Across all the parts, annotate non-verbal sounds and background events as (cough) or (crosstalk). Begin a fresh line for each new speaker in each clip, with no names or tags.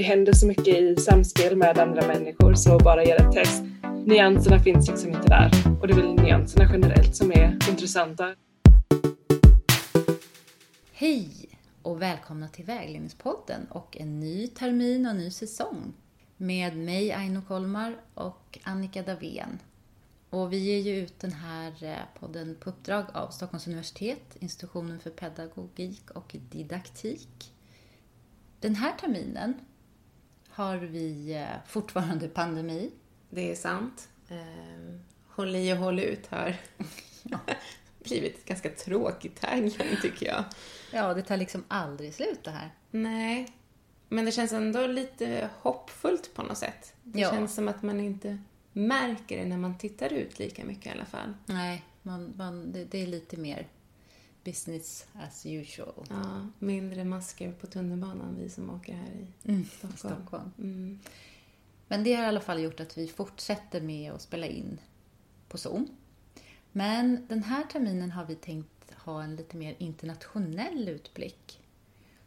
Det händer så mycket i samspel med andra människor så bara göra ett test. Nyanserna finns liksom inte där och det är väl nyanserna generellt som är intressanta.
Hej och välkomna till Vägledningspodden och en ny termin och en ny säsong med mig Aino Kolmar och Annika Davén. Och vi ger ju ut den här eh, podden på uppdrag av Stockholms universitet, institutionen för pedagogik och didaktik. Den här terminen har vi eh, fortfarande pandemi.
Det är sant. Eh, håll i och håll ut har ja. (laughs) blivit ganska tråkigt tagline tycker jag.
Ja, det tar liksom aldrig slut det här.
Nej, men det känns ändå lite hoppfullt på något sätt. Det ja. känns som att man inte märker det när man tittar ut lika mycket i alla fall.
Nej, man, man, det, det är lite mer business as usual.
Ja, mindre masker på tunnelbanan, vi som åker här i mm, Stockholm. Stockholm. Mm.
Men det har i alla fall gjort att vi fortsätter med att spela in på Zoom. Men den här terminen har vi tänkt ha en lite mer internationell utblick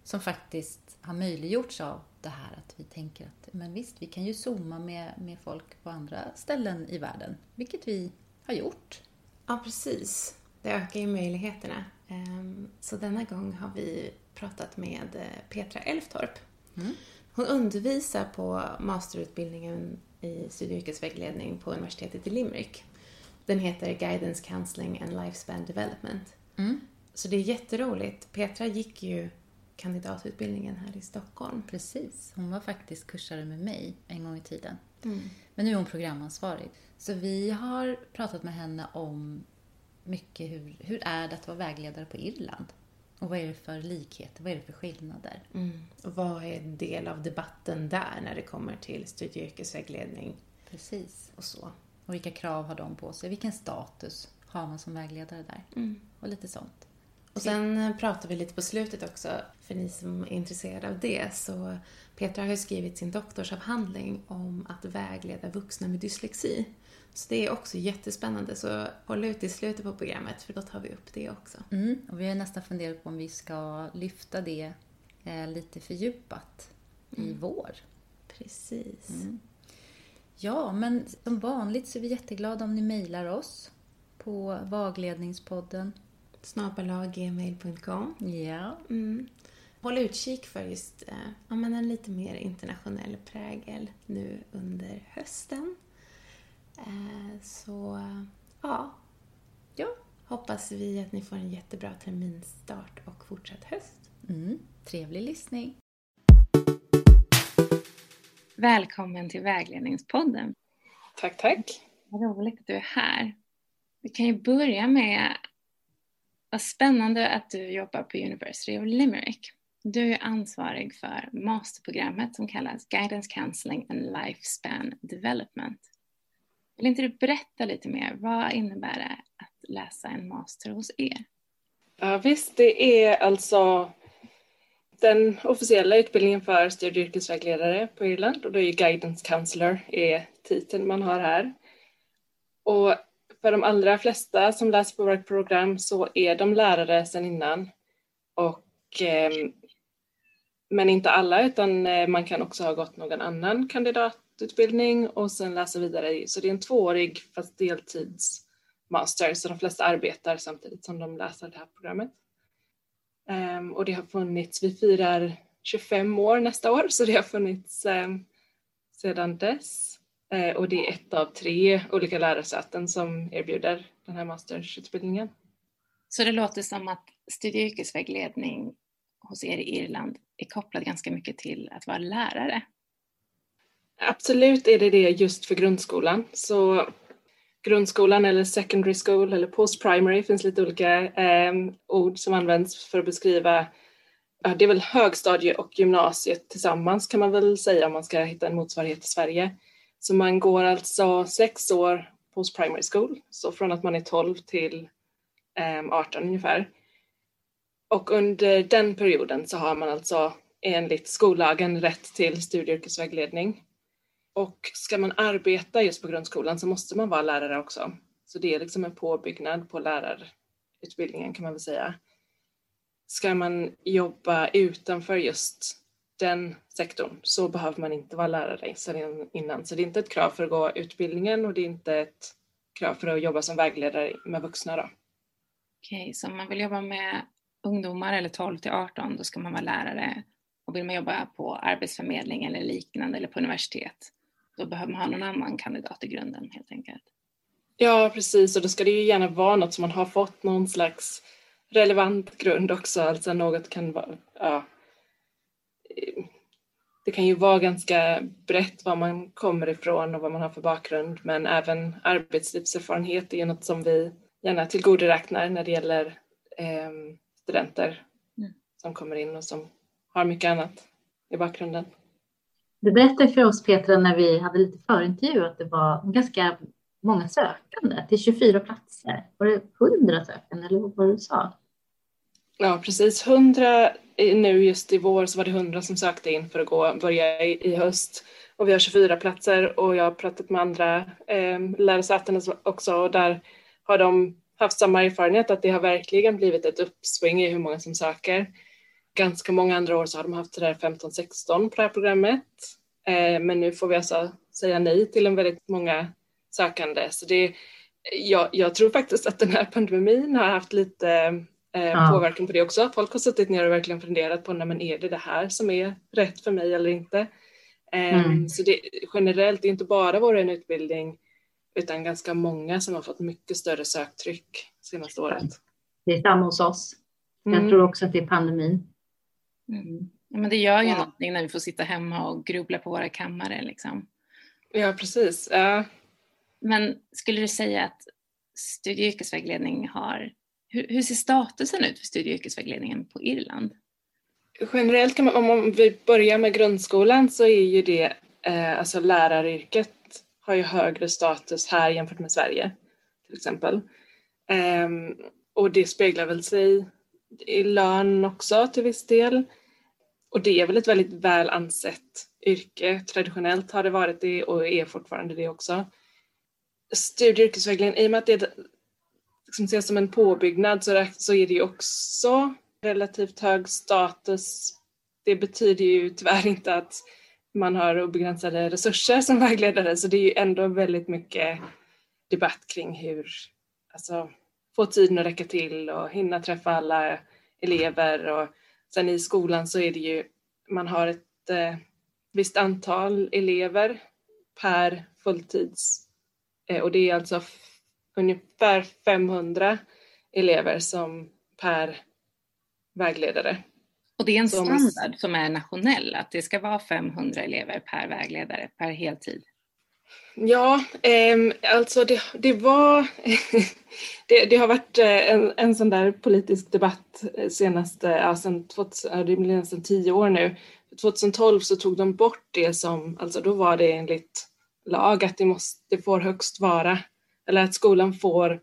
som faktiskt har möjliggjorts av det här att vi tänker att men visst, vi kan ju zooma med, med folk på andra ställen i världen, vilket vi har gjort.
Ja, precis. Det ökar ju möjligheterna. Ehm, så denna gång har vi pratat med eh, Petra Elftorp. Mm. Hon undervisar på masterutbildningen i studie och yrkesvägledning på universitetet i Limerick. Den heter Guidance Counseling and Lifespan Development. Mm. Så det är jätteroligt. Petra gick ju kandidatutbildningen här i Stockholm.
Precis. Hon var faktiskt kursare med mig en gång i tiden. Mm. Men nu är hon programansvarig. Så vi har pratat med henne om mycket hur, hur är det att vara vägledare på Irland? Och vad är det för likheter? Vad är det för skillnader?
Mm. Och vad är del av debatten där när det kommer till studie och yrkesvägledning?
Precis. Och så. Och vilka krav har de på sig? Vilken status har man som vägledare där? Mm. Och lite sånt.
Och sen eh, pratar vi lite på slutet också, för ni som är intresserade av det, så Petra har ju skrivit sin doktorsavhandling om att vägleda vuxna med dyslexi. Så det är också jättespännande, så håll ut i slutet på programmet för då tar vi upp det också.
Mm, och vi har nästan funderat på om vi ska lyfta det eh, lite fördjupat mm. i vår.
Precis. Mm.
Ja, men som vanligt så är vi jätteglada om ni mejlar oss på vagledningspodden
snabelaggmail.com.
Ja.
Mm. Håll utkik för just eh, ja, men en lite mer internationell prägel nu under hösten. Eh, så ja, ja, hoppas vi att ni får en jättebra terminstart och fortsatt höst.
Mm, trevlig lyssning!
Välkommen till Vägledningspodden.
Tack, tack.
Vad roligt att du är här. Vi kan ju börja med, vad spännande att du jobbar på University of Limerick. Du är ansvarig för masterprogrammet som kallas Guidance Counseling and Lifespan Development. Vill inte du berätta lite mer? Vad innebär det att läsa en master hos er?
Ja, visst, det är alltså den officiella utbildningen för studie och yrkesvägledare på Irland och då är Guidance Counselor är titeln man har här. Och för de allra flesta som läser på vårt program så är de lärare sedan innan. Och, eh, men inte alla utan eh, man kan också ha gått någon annan kandidatutbildning och sen läsa vidare. Så det är en tvåårig fast deltidsmaster så de flesta arbetar samtidigt som de läser det här programmet. Ehm, och det har funnits, vi firar 25 år nästa år så det har funnits ehm, sedan dess. Uh, och det är ett av tre olika lärosäten som erbjuder den här mastersutbildningen.
Så det låter som att studie och yrkesvägledning hos er i Irland är kopplad ganska mycket till att vara lärare?
Absolut är det det just för grundskolan. Så grundskolan eller secondary school eller post primary finns lite olika eh, ord som används för att beskriva ja, det är väl högstadie och gymnasiet tillsammans kan man väl säga om man ska hitta en motsvarighet i Sverige. Så man går alltså sex år post primary school, så från att man är 12 till ehm, 18 ungefär. Och under den perioden så har man alltså enligt skollagen rätt till studie och yrkesvägledning. Och ska man arbeta just på grundskolan så måste man vara lärare också. Så det är liksom en påbyggnad på lärarutbildningen kan man väl säga. ska man jobba utanför just den sektorn så behöver man inte vara lärare sedan innan. Så det är inte ett krav för att gå utbildningen och det är inte ett krav för att jobba som vägledare med vuxna. Då.
Okej, så om man vill jobba med ungdomar eller 12 till 18 då ska man vara lärare och vill man jobba på arbetsförmedling eller liknande eller på universitet då behöver man ha någon annan kandidat i grunden helt enkelt.
Ja, precis och då ska det ju gärna vara något som man har fått någon slags relevant grund också, alltså något kan vara, ja, det kan ju vara ganska brett var man kommer ifrån och vad man har för bakgrund men även arbetslivserfarenhet är något som vi gärna tillgodoräknar när det gäller eh, studenter mm. som kommer in och som har mycket annat i bakgrunden.
Du berättade för oss Petra när vi hade lite förintervju att det var ganska många sökande till 24 platser. Var det 100 sökande eller vad var det du sa?
Ja precis, 100 nu just i vår så var det 100 som sökte in för att gå, börja i, i höst. Och vi har 24 platser och jag har pratat med andra eh, lärosäten också och där har de haft samma erfarenhet att det har verkligen blivit ett uppsving i hur många som söker. Ganska många andra år så har de haft det där 15-16 på det här programmet. Eh, men nu får vi alltså säga nej till en väldigt många sökande. Så det jag, jag tror faktiskt att den här (laughs) pandemin har haft lite eh, ja. påverkan på det också. Folk har suttit ner och verkligen funderat på, nej, men är det det här som är rätt för mig eller inte? Eh, mm. Så det, generellt, det är inte bara vår utbildning utan ganska många som har fått mycket större söktryck senaste året.
Det är samma hos oss. Jag mm. tror också att det är pandemin.
Mm. Ja, men det gör ju ja. någonting när vi får sitta hemma och grubbla på våra kammare. Liksom.
Ja, precis. Ja.
Men skulle du säga att studie och yrkesvägledning har hur, hur ser statusen ut för studie och yrkesvägledningen på Irland?
Generellt kan man, om vi börjar med grundskolan så är ju det, eh, alltså läraryrket har ju högre status här jämfört med Sverige till exempel. Eh, och det speglar väl sig i lön också till viss del. Och det är väl ett väldigt väl ansett yrke. Traditionellt har det varit det och är fortfarande det också. Studie och yrkesvägledning, i och med att det liksom ses som en påbyggnad så, så är det ju också relativt hög status. Det betyder ju tyvärr inte att man har obegränsade resurser som (laughs) vägledare så det är ju ändå väldigt mycket debatt kring hur, alltså få tiden att räcka till och hinna träffa alla elever och sen i skolan så är det ju, man har ett eh, visst antal elever per fulltids eh, och det är alltså ungefär 500 elever som per vägledare.
Och det är en standard som är nationell, att det ska vara 500 elever per vägledare per heltid?
Ja, eh, alltså det, det var, (laughs) det, det, har varit eh, en, en sån där politisk debatt eh, senaste, ja, sen 2000, det blir nästan tio år nu. 2012 så tog de bort det som, alltså då var det enligt lag att det, måste, det får högst vara eller att skolan får,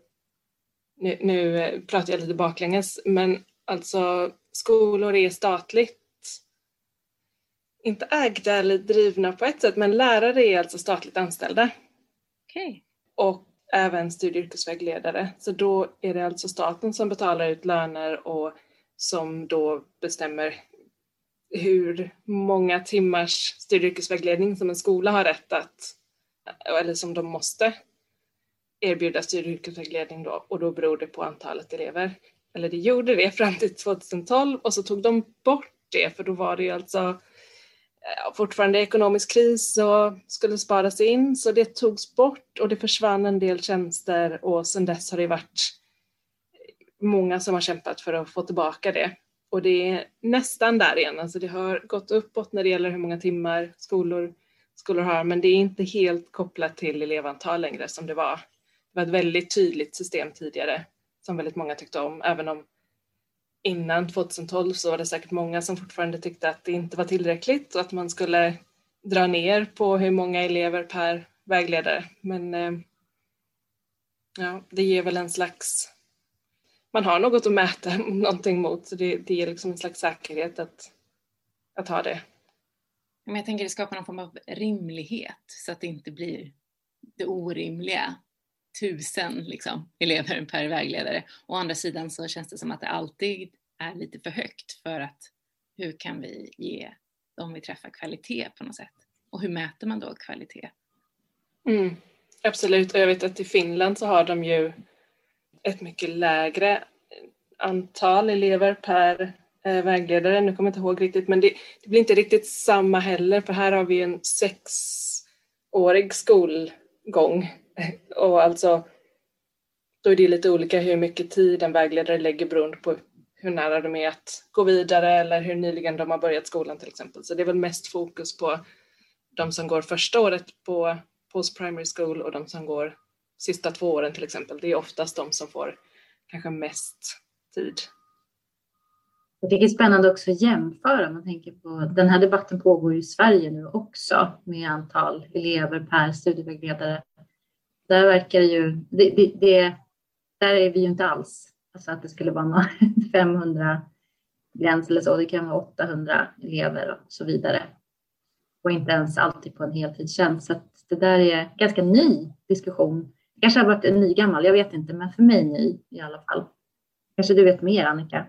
nu, nu eh, pratar jag lite baklänges, men alltså skolor är statligt inte ägda eller drivna på ett sätt, men lärare är alltså statligt anställda.
Okay.
Och även studie och yrkesvägledare. Så då är det alltså staten som betalar ut löner och som då bestämmer hur många timmars studie och yrkesvägledning som en skola har rätt att, eller som de måste erbjuda studie och yrkesvägledning då och då beror det på antalet elever. Eller det gjorde det fram till 2012 och så tog de bort det för då var det ju alltså fortfarande ekonomisk kris och skulle sparas in så det togs bort och det försvann en del tjänster och sedan dess har det varit många som har kämpat för att få tillbaka det. Och det är nästan där igen, alltså det har gått uppåt när det gäller hur många timmar skolor, skolor har men det är inte helt kopplat till elevantal längre som det var det var ett väldigt tydligt system tidigare som väldigt många tyckte om, även om innan 2012 så var det säkert många som fortfarande tyckte att det inte var tillräckligt och att man skulle dra ner på hur många elever per vägledare. Men eh, ja, det ger väl en slags... Man har något att mäta (laughs) någonting mot, så det, det ger liksom en slags säkerhet att, att ha det.
Men jag tänker det skapar någon form av rimlighet så att det inte blir det orimliga tusen liksom, elever per vägledare. Å andra sidan så känns det som att det alltid är lite för högt för att hur kan vi ge dem vi träffar kvalitet på något sätt? Och hur mäter man då kvalitet?
Mm, absolut, och jag vet att i Finland så har de ju ett mycket lägre antal elever per eh, vägledare. Nu kommer jag inte ihåg riktigt, men det, det, blir inte riktigt samma heller, för här har vi en sexårig skolgång. (laughs) Och alltså, då är det lite olika hur mycket tid en vägledare lägger beroende på hur nära de är att gå vidare eller hur nyligen de har börjat skolan till exempel. Så det är väl mest fokus på de som går första året på post primary school och de som går sista två åren till exempel. Det är oftast de som får kanske mest tid.
Jag tycker det är spännande också att jämföra. Man tänker på, den här debatten pågår ju i Sverige nu också med antal elever per studievägledare. Där verkar ju, det, det, det, där är vi ju inte alls. Alltså att det skulle vara någon (laughs) 500 gräns eller så. Det kan vara 800 elever och så vidare. Och inte ens alltid på en heltidstjänst. Så det där är ganska ny diskussion. Det kanske har varit en ny gammal, jag vet inte, men för mig ny i alla fall. Kanske du vet mer Annika?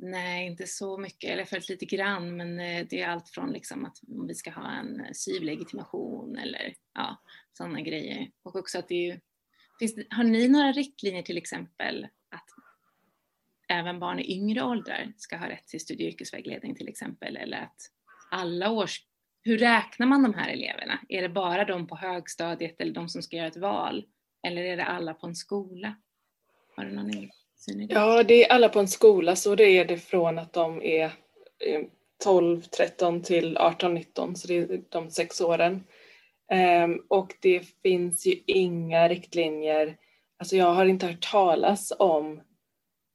Nej, inte så mycket, eller följt lite grann, men eh, det är allt från liksom att om vi ska ha en eh, syvlegitimation eller ja, sådana grejer. Och också att det är ju, finns, har ni några riktlinjer till exempel att även barn i yngre åldrar ska ha rätt till studie och yrkesvägledning till exempel, eller att alla års... Hur räknar man de här eleverna? Är det bara de på högstadiet eller de som ska göra ett val? Eller är det alla på en skola? Har du någon
idé? Det? Ja, det är alla på en skola, så det är det från att de är eh, 12, 13 till 18, 19, så det är de sex åren. Ehm, och det finns ju inga riktlinjer, alltså jag har inte hört talas om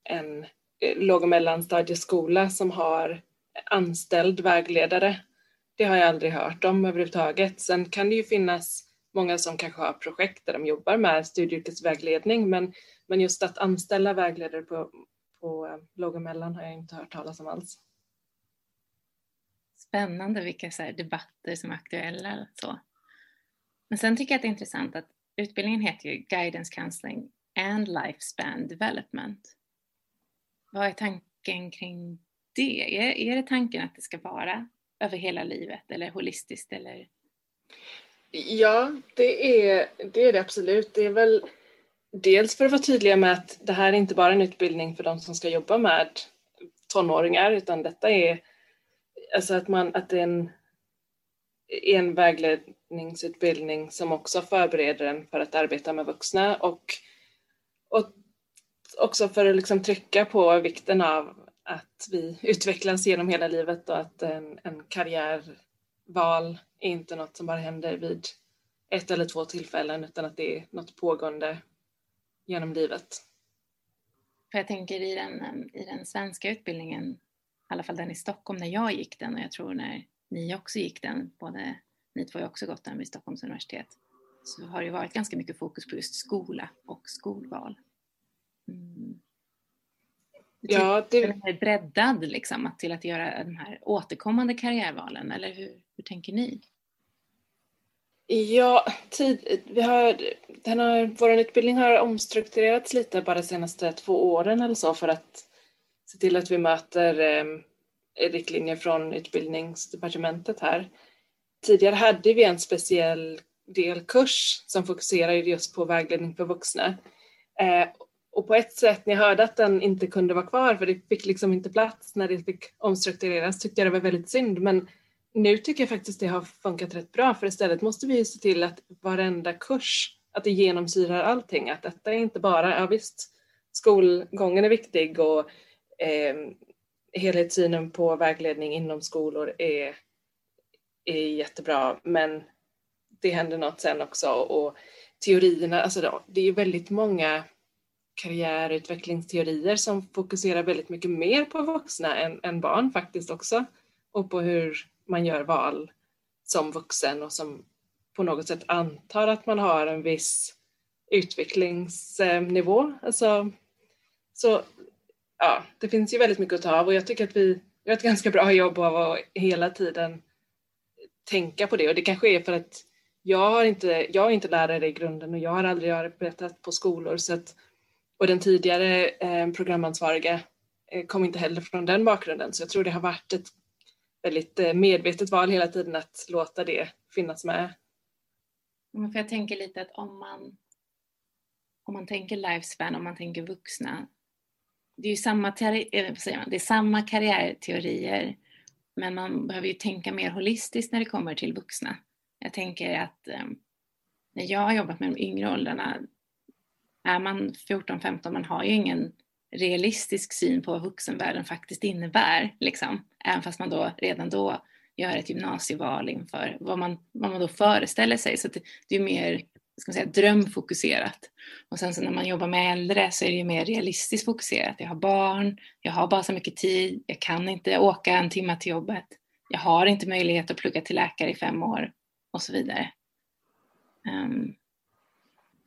en eh, låg och mellanstadieskola som har anställd vägledare. Det har jag aldrig hört om överhuvudtaget. Sen kan det ju finnas många som kanske har projekt där de jobbar med studieyrkesvägledning men, men just att anställa vägledare på, på eh, låg och mellan har jag inte hört talas om alls.
Spännande vilka så debatter som är aktuella. Så. Men sen tycker jag att det är intressant att utbildningen heter ju Guidance Counseling and Lifespan Development. Vad är tanken kring det? Är, är det tanken att det ska vara över hela livet eller holistiskt eller?
Ja, det är, det är det absolut. Det är väl dels för att vara tydliga med att det här är inte bara en utbildning för de som ska jobba med tonåringar utan detta är alltså att, man, att det är en, en vägledningsutbildning som också förbereder en för att arbeta med vuxna och, och också för att liksom trycka på vikten av att vi utvecklas genom hela livet och att en, en Val är inte något som bara händer vid ett eller två tillfällen utan att det är något pågående genom livet.
För jag tänker i den, um, i den svenska utbildningen, i alla fall den i Stockholm när jag gick den och jag tror när ni också gick den, både ni två har också gått den vid Stockholms universitet, så har det varit ganska mycket fokus på just skola och skolval. Mm. Ja, det... Den är breddad liksom, till att göra de här återkommande karriärvalen, eller hur, hur tänker ni?
Ja, tid, vi har, den har, vår utbildning har omstrukturerats lite bara de senaste två åren eller så för att se till att vi möter eh, riktlinjer från utbildningsdepartementet här. Tidigare hade vi en speciell delkurs som fokuserade just på vägledning för vuxna. Eh, och på ett sätt när jag hörde att den inte kunde vara kvar för det fick liksom inte plats när det fick omstruktureras tyckte jag det var väldigt synd. Men nu tycker jag faktiskt det har funkat rätt bra för istället måste vi ju se till att varenda kurs, att det genomsyrar allting, att detta är inte bara, ja visst, skolgången är viktig och eh, helhetssynen på vägledning inom skolor är, är jättebra. Men det händer något sen också och teorierna, alltså då, det är ju väldigt många karriärutvecklingsteorier som fokuserar väldigt mycket mer på vuxna än, än barn faktiskt också och på hur man gör val som vuxen och som på något sätt antar att man har en viss utvecklingsnivå. Alltså, så ja, det finns ju väldigt mycket att ta av och jag tycker att vi gör ett ganska bra jobb av att hela tiden tänka på det och det kanske är för att jag har inte, jag är inte lärare i grunden och jag har aldrig arbetat på skolor så att, och den tidigare eh, programansvariga eh, kom inte heller från den bakgrunden så jag tror det har varit ett väldigt eh, medvetet val hela tiden att låta det finnas med.
Mm, för jag tänker lite att om man, om man tänker lifespan, om man tänker vuxna, det är ju samma, eh, man, det är samma karriärteorier men man behöver ju tänka mer holistiskt när det kommer till vuxna. Jag tänker att eh, när jag har jobbat med de yngre åldrarna, är man 14-15, man har ju ingen realistisk syn på vad vuxenvärlden faktiskt innebär. Liksom. Även fast man då redan då gör ett gymnasieval inför vad man, vad man då föreställer sig. Så det, det är mer ska man säga, drömfokuserat. Och sen så när man jobbar med äldre så är det ju mer realistiskt fokuserat. Jag har barn, jag har bara så mycket tid, jag kan inte åka en timme till jobbet, jag har inte möjlighet att plugga till läkare i fem år och så vidare. Um,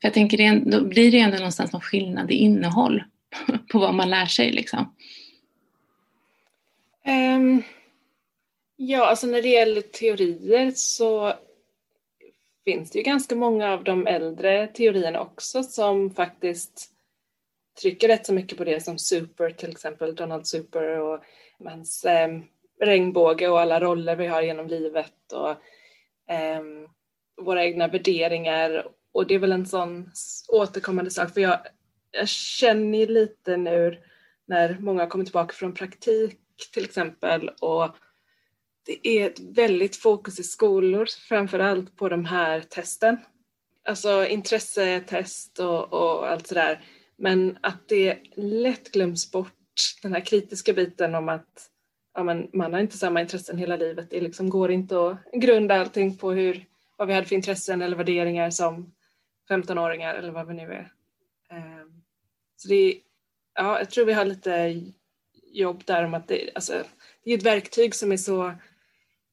för jag tänker, det, då blir det ändå någonstans någon skillnad i innehåll (laughs) på vad man lär sig liksom.
Um, ja, alltså när det gäller teorier så finns det ju ganska många av de äldre teorierna också som faktiskt trycker rätt så mycket på det som Super till exempel, Donald Super och hans eh, regnbåge och alla roller vi har genom livet och eh, våra egna värderingar och det är väl en sån återkommande sak för jag, jag känner ju lite nu när många kommer tillbaka från praktik till exempel och det är ett väldigt fokus i skolor, framför allt på de här testen. Alltså intressetest och, och allt sådär. Men att det lätt glöms bort, den här kritiska biten om att ja, men man har inte samma intressen hela livet. Det liksom går inte att grunda allting på hur, vad vi hade för intressen eller värderingar som 15-åringar eller vad vi nu är. Ehm, så det är, ja, jag tror vi har lite jobb där om att det, alltså, det är ett verktyg som är så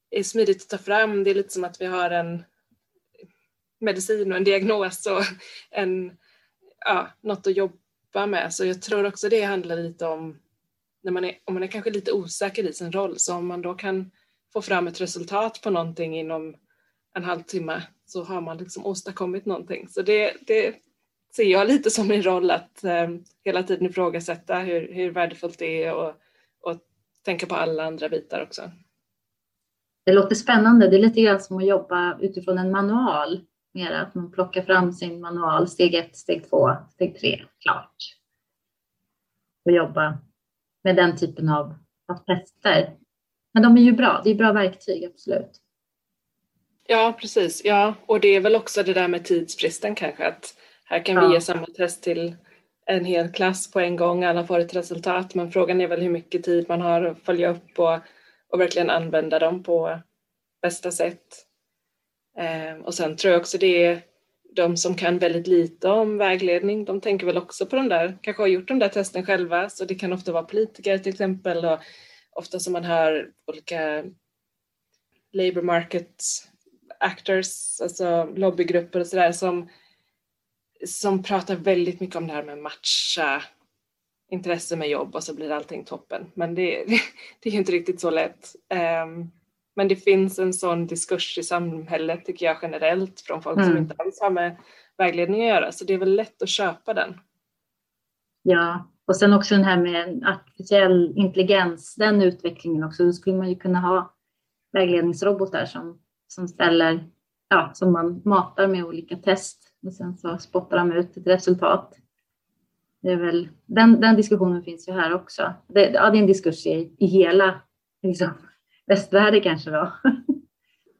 är smidigt att ta fram. Det är lite som att vi har en medicin och en diagnos och en, ja, något att jobba med. Så jag tror också det handlar lite om när man är, om man är kanske lite osäker i sin roll, så om man då kan få fram ett resultat på någonting inom en halvtimme så har man liksom åstadkommit någonting. Så det, det ser jag lite som min roll att eh, hela tiden ifrågasätta hur, hur värdefullt det är och, och tänka på alla andra bitar också.
Det låter spännande. Det är lite grann som att jobba utifrån en manual. Mer att man plockar fram sin manual, steg ett, steg två, steg tre, klart. Och jobba med den typen av, av tester. Men de är ju bra. Det är bra verktyg, absolut.
Ja, precis. Ja, och det är väl också det där med tidsfristen kanske. Att här kan ja. vi ge samma test till en hel klass på en gång. Alla får ett resultat. Men frågan är väl hur mycket tid man har att följa upp och och verkligen använda dem på bästa sätt. Ehm, och sen tror jag också det är de som kan väldigt lite om vägledning, de tänker väl också på de där, kanske har gjort de där testen själva, så det kan ofta vara politiker till exempel och ofta som man hör olika labour market actors, alltså lobbygrupper och sådär som, som pratar väldigt mycket om det här med matcha intresse med jobb och så blir allting toppen. Men det, (laughs) det är ju inte riktigt så lätt. Um, men det finns en sån diskurs i samhället tycker jag generellt från folk mm. som inte alls har med vägledning att göra. Så det är väl lätt att köpa den.
Ja, och sen också den här med artificiell intelligens, den utvecklingen också. Då skulle man ju kunna ha vägledningsrobotar som, som ställer, ja, som man matar med olika test och sen så spottar de ut ett resultat. Det är väl, den, den diskussionen finns ju här också. Det, ja, det är en diskurs i, i hela liksom, västvärlden kanske då. (laughs)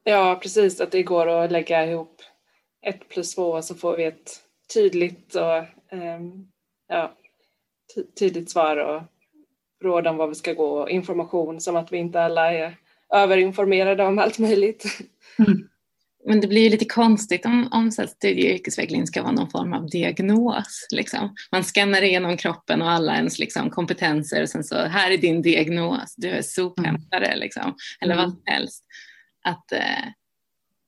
Ja, precis, att det går att lägga ihop ett plus två och så får vi ett tydligt och um, ja, tydligt svar och råd om vad vi ska gå och information som att vi inte alla är överinformerade om allt möjligt. Mm.
Men det blir ju lite konstigt om, om så studie och yrkesvägledning ska vara någon form av diagnos. Liksom. Man skannar igenom kroppen och alla ens liksom, kompetenser och sen så här är din diagnos, du är sophämtare mm. liksom, eller vad mm. som helst. Att, eh,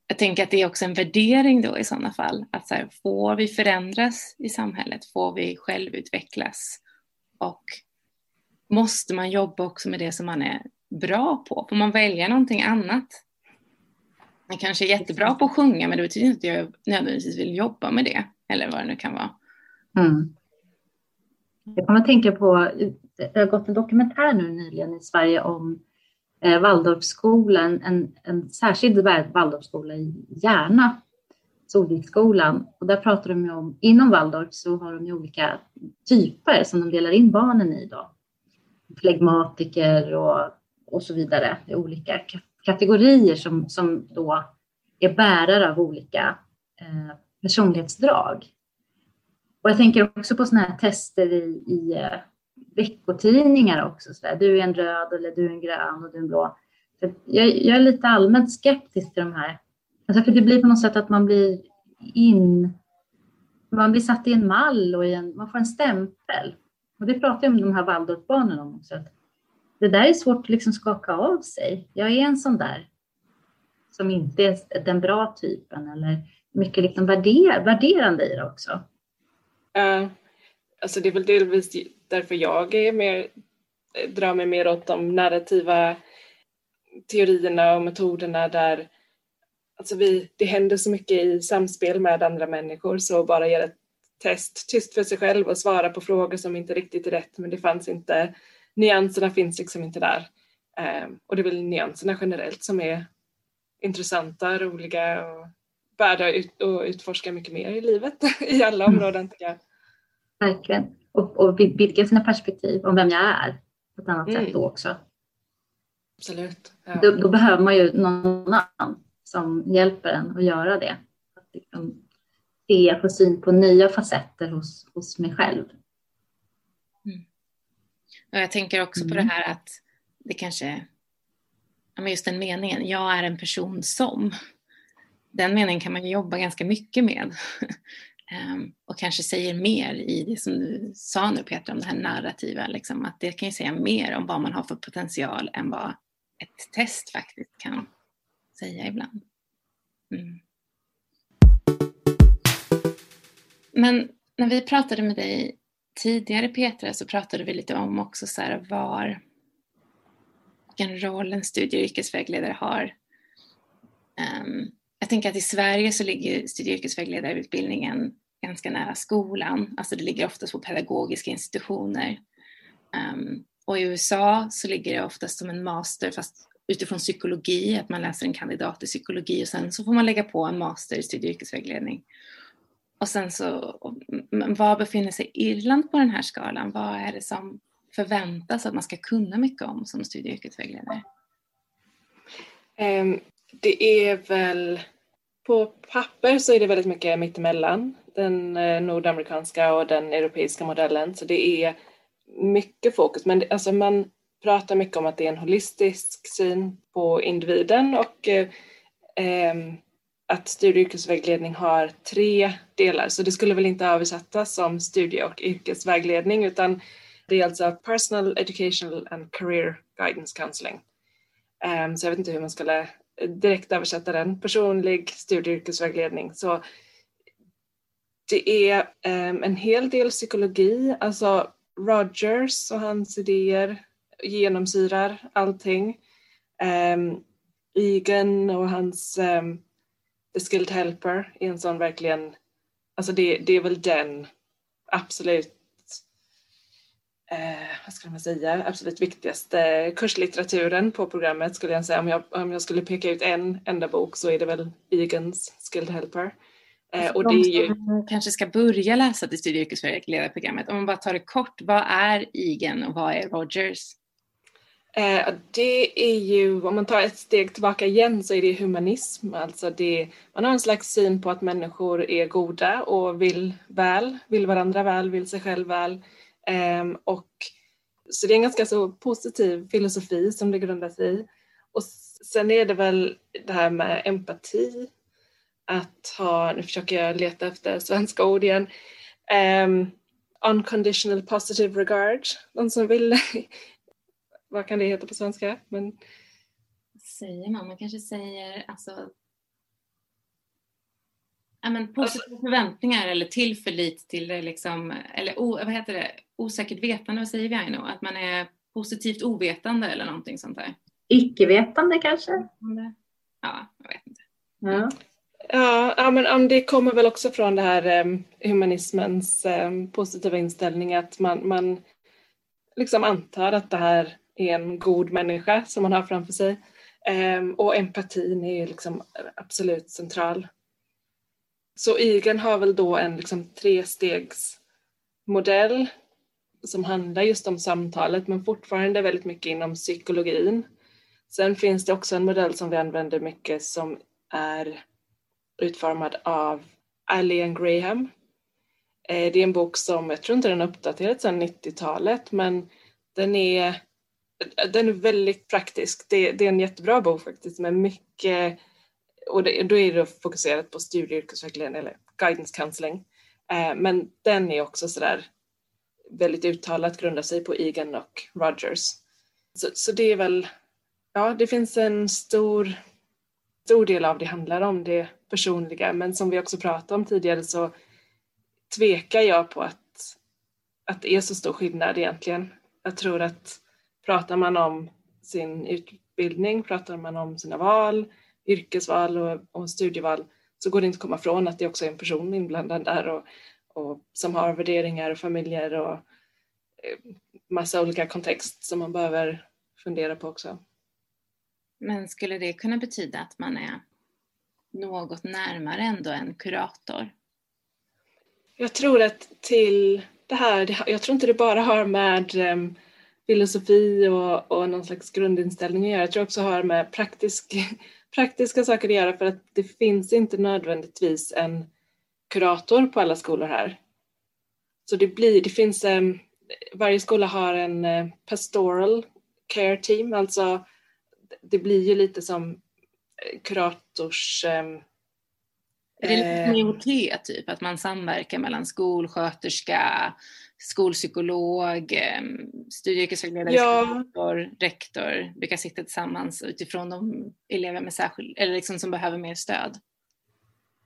jag tänker att det är också en värdering då i sådana fall. Att så här, får vi förändras i samhället? Får vi självutvecklas? Och måste man jobba också med det som man är bra på? Får man välja någonting annat? jag kanske är jättebra på att sjunga men det betyder inte att jag nödvändigtvis vill jobba med det eller vad det nu kan vara. Mm.
Jag kommer att tänka på, det har gått en dokumentär nu nyligen i Sverige om eh, Waldorfskolan, en, en särskild Waldorfskola i Järna, Solviksskolan. Och där pratar de ju om, inom Waldorf så har de ju olika typer som de delar in barnen i då. Flegmatiker och, och så vidare. Det är olika kategorier som, som då är bärare av olika eh, personlighetsdrag. Och jag tänker också på sådana här tester i, i eh, veckotidningar också. Så där. Du är en röd eller du är en grön och du är en blå. Jag, jag, är lite allmänt skeptisk till de här. Alltså för det blir på något sätt att man blir in... Man blir satt i en mall och en, man får en stämpel. Och det pratar jag om de här Waldorfbarnen om också. Att det där är svårt att liksom skaka av sig. Jag är en sån där som inte är den bra typen eller mycket liksom värder, värderande i det också.
Uh, alltså det är väl delvis därför jag är mer, drar mig mer åt de narrativa teorierna och metoderna där alltså vi, det händer så mycket i samspel med andra människor så bara göra ett test tyst för sig själv och svara på frågor som inte riktigt är rätt men det fanns inte, nyanserna finns liksom inte där. Um, och det är väl nyanserna generellt som är intressanta, roliga och värda att utforska mycket mer i livet (laughs) i alla mm. områden jag.
Verkligen. Och, och vidga sina perspektiv om vem jag är på ett annat mm. sätt då också.
Absolut.
Ja. Då, då, behöver man ju någon annan som hjälper en att göra det. Att liksom se, få syn på nya facetter hos, hos mig själv.
Och jag tänker också mm. på det mm. här att det kanske, just den meningen, jag är en person som. Den meningen kan man jobba ganska mycket med. Um, (laughs) och kanske säger mer i det som du sa nu Peter om det här narrativa, liksom, att det kan ju säga mer om vad man har för potential än vad ett test faktiskt kan säga ibland. Mm. Men när vi pratade med dig tidigare Petra så pratade vi lite om också så här var vilken roll en studie och yrkesvägledare har. Um, jag tänker att i Sverige så ligger studie och yrkesvägledarutbildningen ganska nära skolan, alltså det ligger oftast på pedagogiska institutioner. Um, och i USA så ligger det oftast som en master fast utifrån psykologi, att man läser en kandidat i psykologi och sen så får man lägga på en master i studie och yrkesvägledning. Och sen så, var befinner sig Irland på den här skalan? Vad är det som förväntas att man ska kunna mycket om som studie och yrkesvägledare?
Ehm, det är väl, på papper så är det väldigt mycket mittemellan den eh, nordamerikanska och den europeiska modellen. Så det är mycket fokus. Men det, alltså man pratar mycket om att det är en holistisk syn på individen och eh, ehm, att studie och yrkesvägledning har tre delar. Så det skulle väl inte översättas som studie och yrkesvägledning utan det är alltså personal educational and career guidance counseling. Um, så jag vet inte hur man skulle direkt översätta den. Personlig studie och yrkesvägledning. Så det är um, en hel del psykologi, alltså Rogers och hans idéer genomsyrar allting. Um, Egan och hans um, The Skilled Helper är en sån verkligen, alltså det, det är väl den absolut eh, vad ska man säga, absolut viktigaste kurslitteraturen på programmet skulle jag säga. Om jag, om jag skulle peka ut en enda bok så är det väl Egans Skilled Helper.
Eh, och det är ju... kanske ska börja läsa till studie och yrkesvägledarprogrammet, om man bara tar det kort, vad är Egan och vad är Rogers?
Eh, det är ju, om man tar ett steg tillbaka igen så är det humanism, alltså det, man har en slags syn på att människor är goda och vill väl, vill varandra väl, vill sig själv väl. Ehm, och, så det är en ganska så positiv filosofi som det grundar sig i. Och sen är det väl det här med empati, att ha, nu försöker jag leta efter svenska ord igen, um, unconditional positive regard, någon som vill, vad kan det heta på svenska? Men,
säger man? Man kanske säger alltså Ja, men positiva förväntningar eller tillförlit till det liksom, eller o, vad heter det, osäkert vetande, vad säger vi Aino? Att man är positivt ovetande eller någonting sånt där?
Icke-vetande kanske?
Ja, jag vet inte.
Ja.
Ja, ja men det kommer väl också från det här um, humanismens um, positiva inställning att man, man liksom antar att det här är en god människa som man har framför sig. Ehm, och empatin är liksom absolut central. Så IGEN har väl då en liksom trestegsmodell som handlar just om samtalet men fortfarande väldigt mycket inom psykologin. Sen finns det också en modell som vi använder mycket som är utformad av Allian Graham. Eh, det är en bok som, jag tror inte den är uppdaterad sedan 90-talet, men den är, den är väldigt praktisk. Det, det, är en jättebra bok faktiskt med mycket, och det, då är det fokuserat på studie och yrkesvägledning eller guidance counseling. Eh, men den är också sådär väldigt uttalat grundar sig på Egan och Rogers. Så, så det är väl, ja det finns en stor, stor del av det handlar om det personliga men som vi också pratade om tidigare så tvekar jag på att, att det är så stor skillnad egentligen. Jag tror att pratar man om sin utbildning, pratar man om sina val, yrkesval och, och studieval så går det inte att komma ifrån att det också är en person inblandad där och, och som har värderingar och familjer och eh, massa olika kontext som man behöver fundera på också.
Men skulle det kunna betyda att man är något närmare ändå en kurator?
Jag tror att till det här, jag tror inte det bara har med um, filosofi och, och någon slags grundinställning att göra. Jag tror också har med praktisk, (laughs) praktiska saker att göra för att det finns inte nödvändigtvis en kurator på alla skolor här. Så det blir, det finns, um, varje skola har en uh, pastoral care team, alltså det blir ju lite som kurators... Eh,
är det lite IOT typ, att man samverkar mellan skolsköterska, skolpsykolog, eh, studie och yrkesvägledare, ja. rektor, brukar sitta tillsammans utifrån de elever med särskild, eller liksom som behöver mer stöd?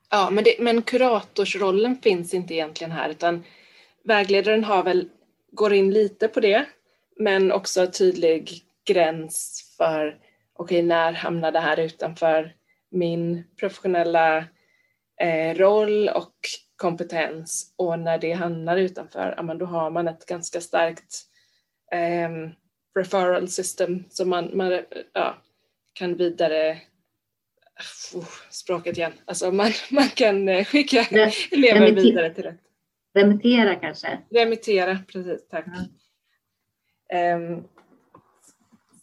Ja, men, det, men kuratorsrollen finns inte egentligen här utan vägledaren har väl, går in lite på det men också tydlig gräns för okej, okay, när hamnar det här utanför min professionella eh, roll och kompetens och när det hamnar utanför, ja, men då har man ett ganska starkt eh, referral system som man, man ja, kan vidare oh, språket igen. Alltså man, (laughs) man kan eh, skicka Re elever remittera. vidare till rätt.
Remittera kanske?
Remittera, precis, tack. Ja. Um,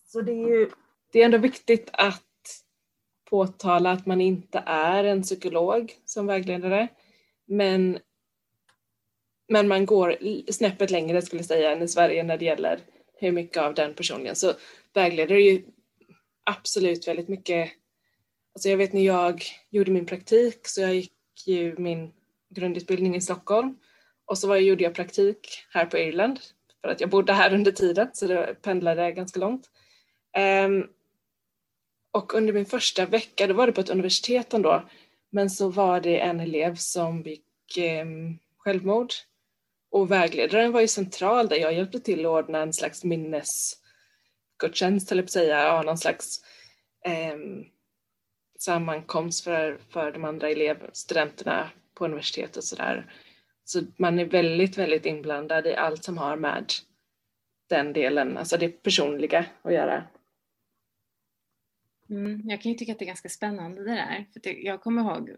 så det är ju det är ändå viktigt att påtala att man inte är en psykolog som vägledare. Men, men man går snäppet längre skulle jag säga än i Sverige när det gäller hur mycket av den personligen. Så vägledare är ju absolut väldigt mycket Alltså jag vet när jag gjorde min praktik så jag gick ju min grundutbildning i Stockholm och så var jag, gjorde jag praktik här på Irland för att jag bodde här under tiden så det pendlade ganska långt. Um, och under min första vecka, då var det på ett universitet ändå, men så var det en elev som begick eh, självmord. Och vägledaren var ju central där. Jag hjälpte till att ordna en slags minnesgudstjänst, eller på säga, ja, någon slags eh, sammankomst för, för de andra elever, studenterna på universitetet och sådär. Så man är väldigt, väldigt inblandad i allt som har med den delen, alltså det personliga att göra.
Mm, jag kan ju tycka att det är ganska spännande det där. För det, jag kommer ihåg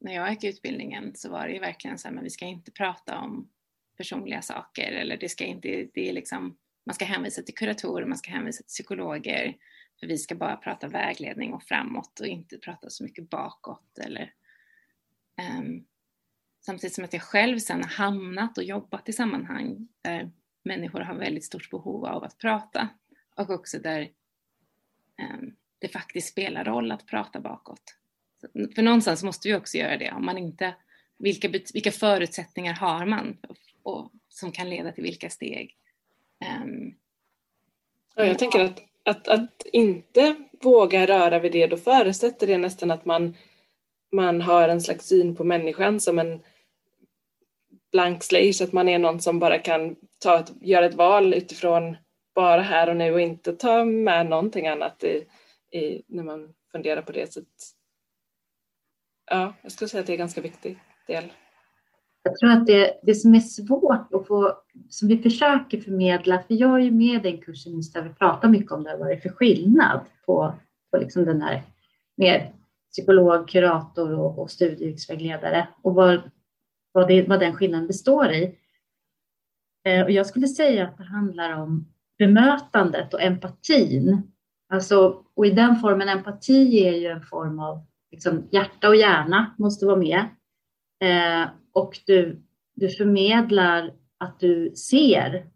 när jag gick utbildningen så var det ju verkligen så här, men vi ska inte prata om personliga saker. Eller det ska inte, det är liksom, man ska hänvisa till kuratorer, man ska hänvisa till psykologer. För vi ska bara prata vägledning och framåt och inte prata så mycket bakåt eller um, samtidigt som att jag själv sen har hamnat och jobbat i sammanhang där människor har väldigt stort behov av att prata. Och också där um, det faktiskt spelar roll att prata bakåt. För någonstans måste vi också göra det. Om man inte, vilka, vilka förutsättningar har man och, och, som kan leda till vilka steg? Um,
ja, jag tänker att, att, att inte våga röra vid det, då förutsätter det nästan att man, man har en slags syn på människan som en blank slate, att man är någon som bara kan ta ett, göra ett val utifrån bara här och nu och inte ta med någonting annat i, i, när man funderar på det. Så ja, jag skulle säga att det är en ganska viktig del.
Jag tror att det, det som är svårt att få, som vi försöker förmedla, för jag är ju med i den kursen just där vi pratar mycket om det, vad det är för skillnad på, på liksom den här mer psykolog, kurator och, och studievägledare och vad, vad, det, vad den skillnaden består i. Eh, och jag skulle säga att det handlar om bemötandet och empatin. Alltså, och i den formen, empati är ju en form av liksom, hjärta och hjärna måste vara med. Eh, och du, du förmedlar att du ser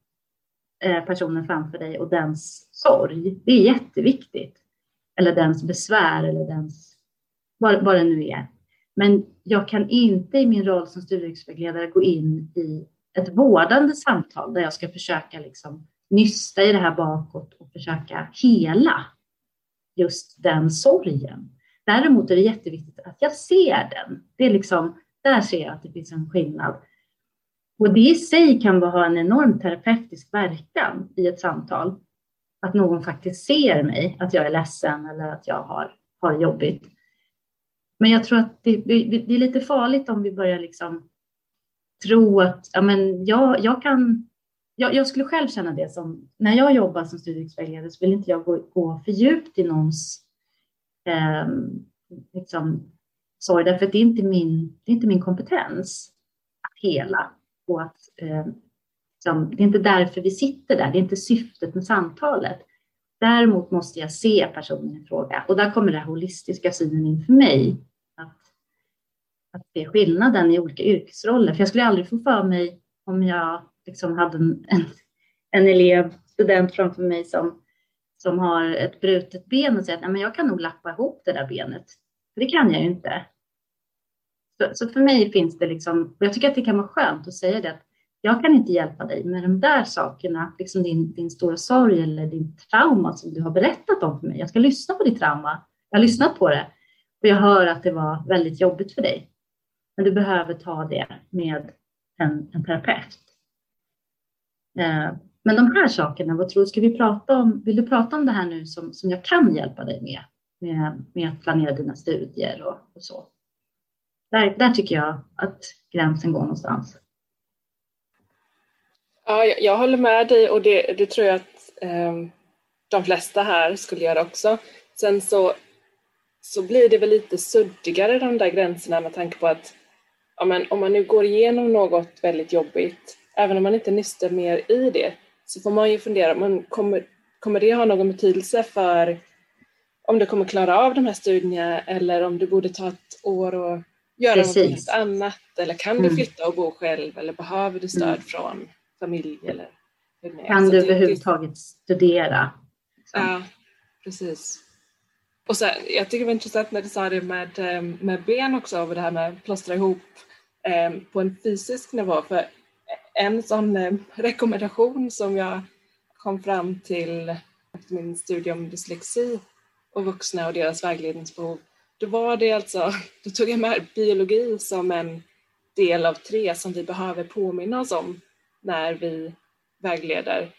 eh, personen framför dig och dens sorg. Det är jätteviktigt. Eller dens besvär eller dens, vad, vad det nu är. Men jag kan inte i min roll som studievägledare gå in i ett vårdande samtal där jag ska försöka liksom nysta i det här bakåt och försöka hela just den sorgen. Däremot är det jätteviktigt att jag ser den. Det är liksom, där ser jag att det finns en skillnad. Och det i sig kan ha en enorm terapeutisk verkan i ett samtal. Att någon faktiskt ser mig, att jag är ledsen eller att jag har, har jobbigt. Men jag tror att det, det är lite farligt om vi börjar liksom tro att ja, men jag, jag kan jag, jag, skulle själv känna det som, när jag jobbar som studievägledare så vill inte jag gå, gå för djupt i någons eh, liksom, sorg, därför att det är inte min, det är inte min kompetens att hela och att eh, liksom, det är inte därför vi sitter där, det är inte syftet med samtalet. Däremot måste jag se personen i fråga och där kommer den holistiska synen in för mig. Att, att se skillnaden i olika yrkesroller, för jag skulle aldrig få för mig om jag liksom hade en, en, en elev, student framför mig som, som har ett brutet ben och säger att Nej, men jag kan nog lappa ihop det där benet. För det kan jag ju inte. Så, så, för mig finns det liksom, och jag tycker att det kan vara skönt att säga det, att jag kan inte hjälpa dig med de där sakerna, liksom din, din stora sorg eller din trauma som du har berättat om för mig. Jag ska lyssna på ditt trauma. Jag har lyssnat på det och jag hör att det var väldigt jobbigt för dig. Men du behöver ta det med en, en terapeut. Eh, men de här sakerna, vad tror du, ska vi prata om? Vill du prata om det här nu som, som jag kan hjälpa dig med, med, med att planera dina studier och, och så? Där, där tycker jag att gränsen går någonstans.
Ja, jag, jag håller med dig och det, det tror jag att eh, de flesta här skulle göra också. Sen så, så blir det väl lite suddigare de där gränserna med tanke på att ja, men om man nu går igenom något väldigt jobbigt även om man inte nystar mer i det, så får man ju fundera, man kommer, kommer det ha någon betydelse för om du kommer klara av de här studierna eller om du borde ta ett år och göra Precis. något annat eller kan mm. du flytta och bo själv eller behöver du stöd mm. från familj eller
hur Kan du överhuvudtaget studera?
Så. Ja, precis. Och så, jag tycker det var intressant när du sa det med, eh, med ben också och det här med att plåstra ihop eh, på en fysisk nivå. För en sån eh, rekommendation som jag kom fram till efter min studie om dyslexi och vuxna och deras vägledningsbehov, då var det alltså, då tog jag med biologi som en del av tre som vi behöver påminna oss om när vi vägleder.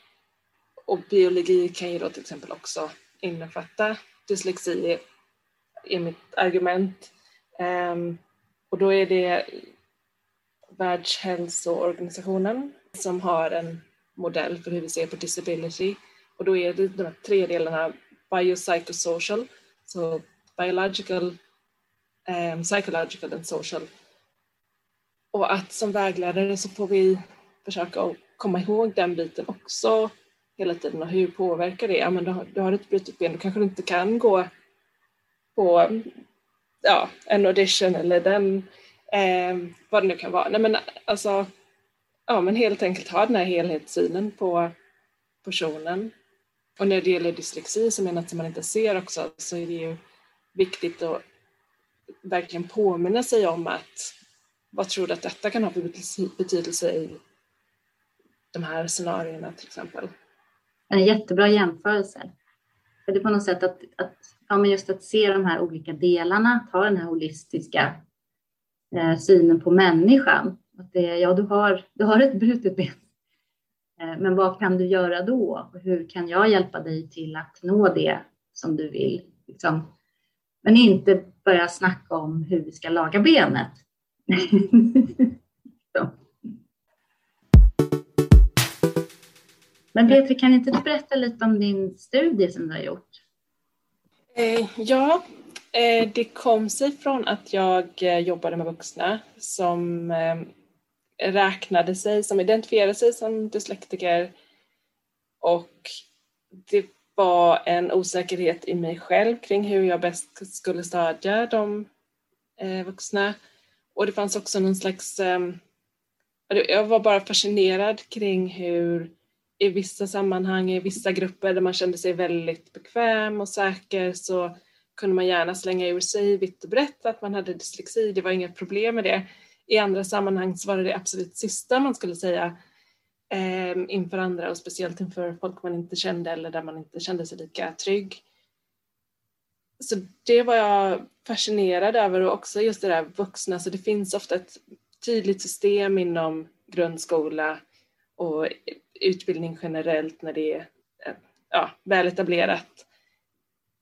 Och biologi kan ju då till exempel också innefatta dyslexi är mitt argument. Ehm, och då är det Världshälsoorganisationen som har en modell för hur vi ser på disability och då är det de här tre delarna biopsychosocial, så biological, um, psychological and social. Och att som vägledare så får vi försöka komma ihåg den biten också hela tiden och hur påverkar det? Ja, men du har, du har ett brutet ben, du kanske inte kan gå på ja, en audition eller den Eh, vad det nu kan vara. Nej, men alltså, ja, men helt enkelt ha den här helhetssynen på personen. Och när det gäller dyslexi som är något som man inte ser också så är det ju viktigt att verkligen påminna sig om att vad tror du att detta kan ha för betydelse i de här scenarierna till exempel?
En jättebra jämförelse. För det är på något sätt att, att, ja, men just att se de här olika delarna, ta den här holistiska eh, synen på människan. Att det, ja, du har, du har ett brutet ben. Eh, men vad kan du göra då? Hur kan jag hjälpa dig till att nå det som du vill? Liksom, Men inte börja snacka om hur vi ska laga benet. (laughs) Men Petri, kan inte du berätta lite om din studie som du har gjort?
Eh, ja, Eh, det kom sig från att jag eh, jobbade med vuxna som eh, räknade sig, som identifierade sig som dyslektiker och det var en osäkerhet i mig själv kring hur jag bäst skulle stödja de vuxna. Och det fanns också någon slags... Ehm, jag var bara fascinerad kring hur i vissa sammanhang, i vissa grupper där man kände sig väldigt bekväm och säker så kunde man gärna slänga ur sig vitt och brett att man hade dyslexi, det var inga problem med det. I andra sammanhang så var det det absolut sista man skulle säga eh, inför andra och speciellt inför folk man inte kände eller där man inte kände sig lika trygg. Så det var jag fascinerad över och också just det där vuxna, så det finns ofta ett tydligt system inom grundskola och utbildning generellt när det är eh, ja, väl etablerat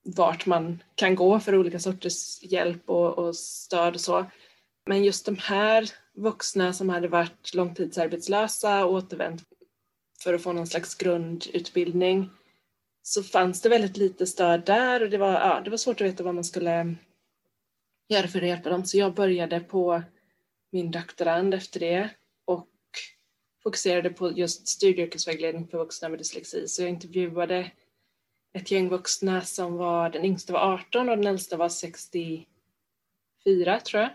vart man kan gå för olika sorters hjälp och, och stöd och så. Men just de här vuxna som hade varit långtidsarbetslösa och återvänt för att få någon slags grundutbildning så fanns det väldigt lite stöd där och det var, ja, det var svårt att veta vad man skulle göra för att hjälpa dem. Så jag började på min doktorand efter det och fokuserade på just studie och yrkesvägledning för vuxna med dyslexi. Så jag intervjuade ett gäng vuxna som var, den yngsta var 18 och den äldsta var 64 tror jag.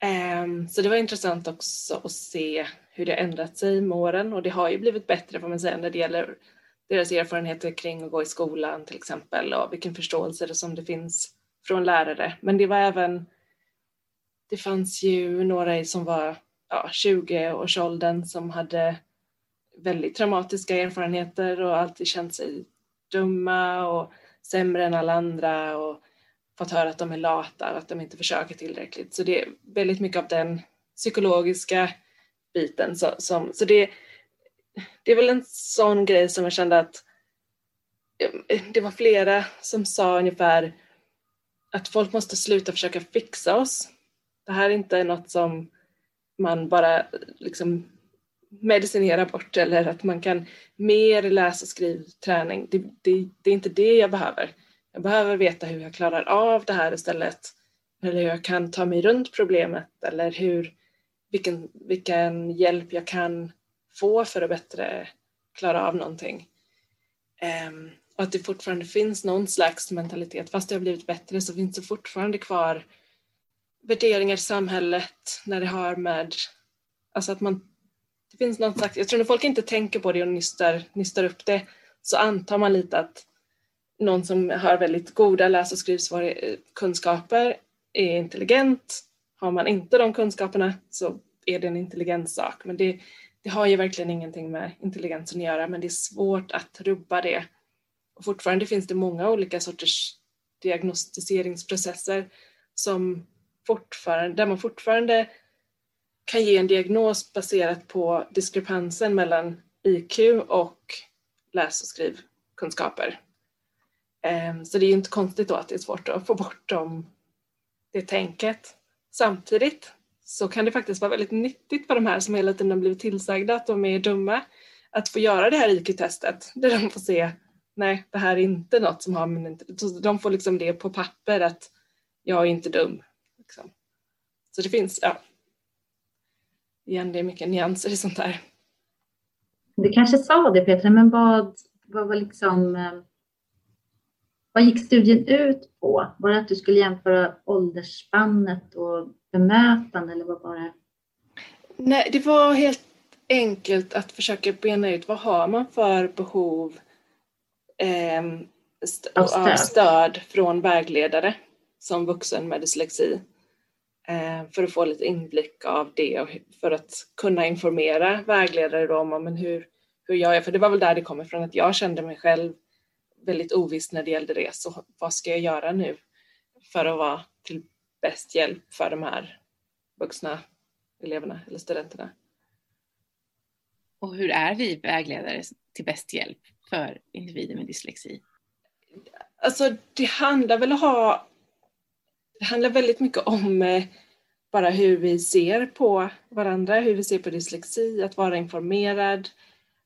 Ehm, så det var intressant också att se hur det ändrat sig med åren och det har ju blivit bättre får man säga när det gäller deras erfarenheter kring att gå i skolan till exempel och vilken förståelse det som det finns från lärare. Men det var även, det fanns ju några som var ja, 20-årsåldern som hade väldigt traumatiska erfarenheter och alltid känt sig dumma och sämre än alla andra och fått höra att de är lata och att de inte försöker tillräckligt. Så det är väldigt mycket av den psykologiska biten. Så, som, så det, det är väl en sån grej som jag kände att eh, det var flera som sa ungefär att folk måste sluta försöka fixa oss. Det här är inte något som man bara liksom medicinera bort eller att man kan mer läsa och skrivträning. Det, det, det är inte det jag behöver. Jag behöver veta hur jag klarar av det här istället. Eller hur jag kan ta mig runt problemet eller hur, vilken, vilken hjälp jag kan få för att bättre klara av någonting. Um, och att det fortfarande finns någon slags mentalitet, fast det har blivit bättre så finns det fortfarande kvar värderingar i samhället när det har med, alltså att man, det finns någon slags, jag tror när folk inte tänker på det och nystar, nystar upp det så antar man lite att någon som har väldigt goda läs och skrivkunskaper är intelligent. Har man inte de kunskaperna så är det en intelligenssak. Men det, det har ju verkligen ingenting med intelligensen att göra men det är svårt att rubba det. Och fortfarande finns det många olika sorters diagnostiseringsprocesser som fortfarande, där man fortfarande kan ge en diagnos baserat på diskrepansen mellan IQ och läs och skrivkunskaper. Ehm, så det är ju inte konstigt då att det är svårt att få bort dem, det tänket. Samtidigt så kan det faktiskt vara väldigt nyttigt för de här som hela tiden har blivit tillsagda att de är dumma att få göra det här IQ-testet där de får se nej, det här är inte något som har med De får liksom det på papper att jag är inte dum. Liksom. Så det finns, ja. Igen, det är mycket nyanser i sånt där.
Du kanske sa det Petra, men vad, vad var liksom eh, vad gick studien ut på? Var det att du skulle jämföra åldersspannet och bemötande eller vad var det?
Nej, det var helt enkelt att försöka bena ut vad har man för behov eh, st av stöd. stöd från vägledare som vuxen med dyslexi. Eh, för att få lite inblick av det och för att kunna informera vägledare då om men hur, hur gör jag? För det var väl där det kom ifrån att jag kände mig själv väldigt oviss när det gällde det. Så vad ska jag göra nu för att vara till bäst hjälp för de här vuxna eleverna eller studenterna?
Och hur är vi vägledare till bäst hjälp för individer med dyslexi?
Alltså det handlar väl om att ha det handlar väldigt mycket om eh, bara hur vi ser på varandra, hur vi ser på dyslexi, att vara informerad,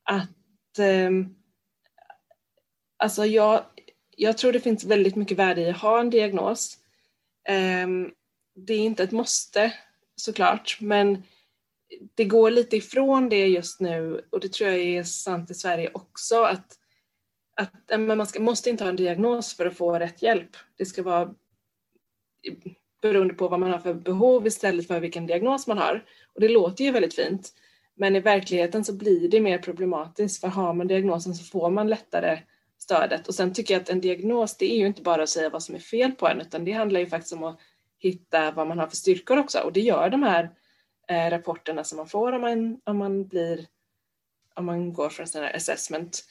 att ehm, alltså jag, jag tror det finns väldigt mycket värde i att ha en diagnos. Ehm, det är inte ett måste såklart, men det går lite ifrån det just nu och det tror jag är sant i Sverige också att, att man ska, måste inte ha en diagnos för att få rätt hjälp. Det ska vara beroende på vad man har för behov istället för vilken diagnos man har. Och det låter ju väldigt fint. Men i verkligheten så blir det mer problematiskt för har man diagnosen så får man lättare stödet. Och sen tycker jag att en diagnos det är ju inte bara att säga vad som är fel på en utan det handlar ju faktiskt om att hitta vad man har för styrkor också och det gör de här eh, rapporterna som man får om man, om man blir om man går för en sån här assessment.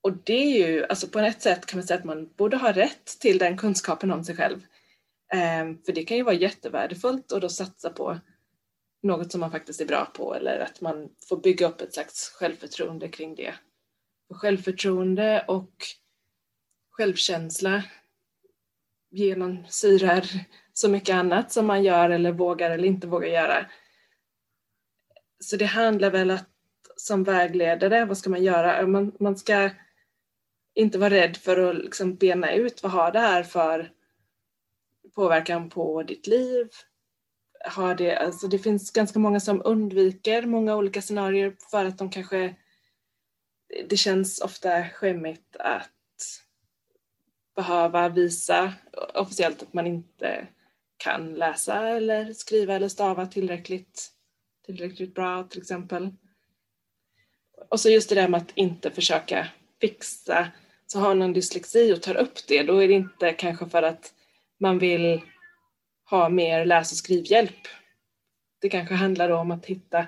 Och det är ju, alltså på ett sätt kan man säga att man borde ha rätt till den kunskapen om sig själv. Ehm, för det kan ju vara jättevärdefullt att då satsa på något som man faktiskt är bra på eller att man får bygga upp ett slags självförtroende kring det. Och självförtroende och självkänsla genomsyrar (laughs) så mycket annat som man gör eller vågar eller inte vågar göra. Så det handlar väl att som vägledare, vad ska man göra? Man, man ska inte vara rädd för att liksom bena ut vad har det här för påverkan på ditt liv? Har det, alltså det finns ganska många som undviker många olika scenarier för att de kanske det känns ofta skämmigt att behöva visa officiellt att man inte kan läsa eller skriva eller stava tillräckligt, tillräckligt bra till exempel. Och så just det där med att inte försöka fixa. Så har någon dyslexi och tar upp det, då är det inte kanske för att man vill ha mer läs och skrivhjälp. Det kanske handlar om att hitta,